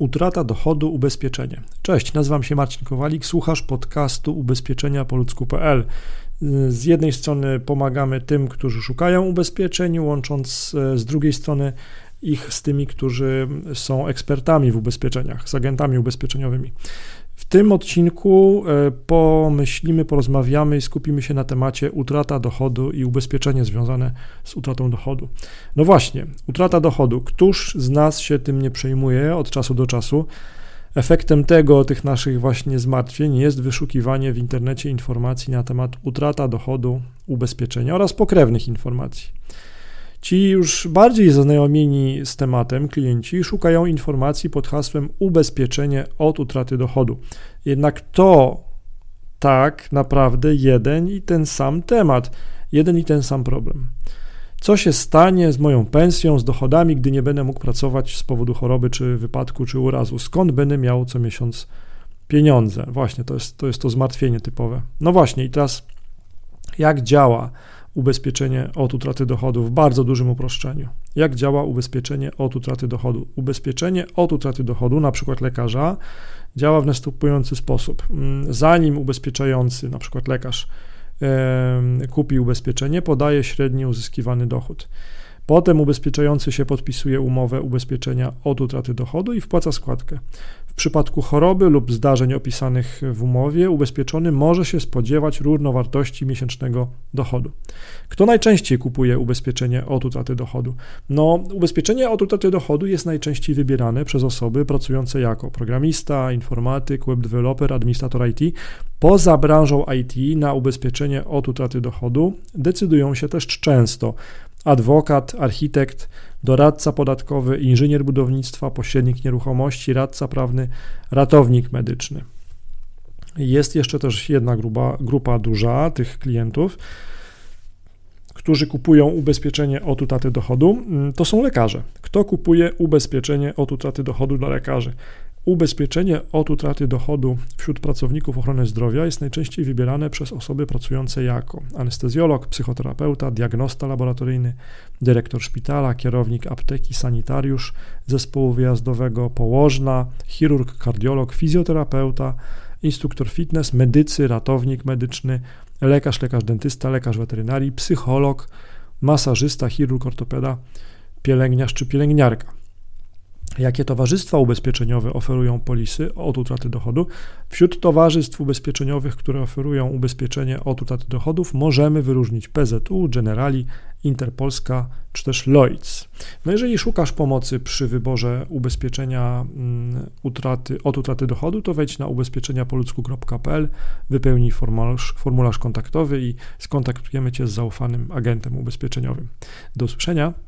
Utrata dochodu, ubezpieczenie. Cześć, nazywam się Marcin Kowalik, słuchasz podcastu ubezpieczenia po ludzku.pl. Z jednej strony pomagamy tym, którzy szukają ubezpieczeń, łącząc z drugiej strony ich z tymi, którzy są ekspertami w ubezpieczeniach, z agentami ubezpieczeniowymi. W tym odcinku e, pomyślimy, porozmawiamy i skupimy się na temacie utrata dochodu i ubezpieczenie związane z utratą dochodu. No właśnie, utrata dochodu. Któż z nas się tym nie przejmuje od czasu do czasu? Efektem tego, tych naszych właśnie zmartwień jest wyszukiwanie w internecie informacji na temat utrata dochodu, ubezpieczenia oraz pokrewnych informacji. Ci już bardziej zaznajomieni z tematem klienci szukają informacji pod hasłem ubezpieczenie od utraty dochodu. Jednak to tak naprawdę jeden i ten sam temat, jeden i ten sam problem. Co się stanie z moją pensją, z dochodami, gdy nie będę mógł pracować z powodu choroby, czy wypadku, czy urazu? Skąd będę miał co miesiąc pieniądze? Właśnie, to jest to, jest to zmartwienie typowe. No właśnie, i teraz jak działa ubezpieczenie od utraty dochodu w bardzo dużym uproszczeniu. Jak działa ubezpieczenie od utraty dochodu? Ubezpieczenie od utraty dochodu, na przykład lekarza, działa w następujący sposób. Mm, zanim ubezpieczający, na przykład lekarz, kupi ubezpieczenie, podaje średni uzyskiwany dochód. Potem ubezpieczający się podpisuje umowę ubezpieczenia od utraty dochodu i wpłaca składkę. W przypadku choroby lub zdarzeń opisanych w umowie, ubezpieczony może się spodziewać równowartości miesięcznego dochodu. Kto najczęściej kupuje ubezpieczenie od utraty dochodu? No, ubezpieczenie od utraty dochodu jest najczęściej wybierane przez osoby pracujące jako programista, informatyk, web developer, administrator IT. Poza branżą IT na ubezpieczenie od utraty dochodu decydują się też często adwokat, architekt, doradca podatkowy, inżynier budownictwa, pośrednik nieruchomości, radca prawny, ratownik medyczny. Jest jeszcze też jedna grupa, grupa duża tych klientów, którzy kupują ubezpieczenie od utraty dochodu. To są lekarze. Kto kupuje ubezpieczenie od utraty dochodu dla lekarzy? Ubezpieczenie od utraty dochodu wśród pracowników ochrony zdrowia jest najczęściej wybierane przez osoby pracujące jako anestezjolog, psychoterapeuta, diagnosta laboratoryjny, dyrektor szpitala, kierownik apteki, sanitariusz zespołu wyjazdowego, położna, chirurg, kardiolog, fizjoterapeuta, instruktor fitness, medycy, ratownik medyczny, lekarz, lekarz dentysta, lekarz weterynarii, psycholog, masażysta, chirurg, ortopeda, pielęgniarz czy pielęgniarka jakie towarzystwa ubezpieczeniowe oferują polisy od utraty dochodu. Wśród towarzystw ubezpieczeniowych, które oferują ubezpieczenie od utraty dochodów, możemy wyróżnić PZU, Generali, Interpolska czy też Lloyds. No jeżeli szukasz pomocy przy wyborze ubezpieczenia mm, utraty, od utraty dochodu, to wejdź na ubezpieczeniapoludzku.pl, wypełnij formularz, formularz kontaktowy i skontaktujemy Cię z zaufanym agentem ubezpieczeniowym. Do usłyszenia.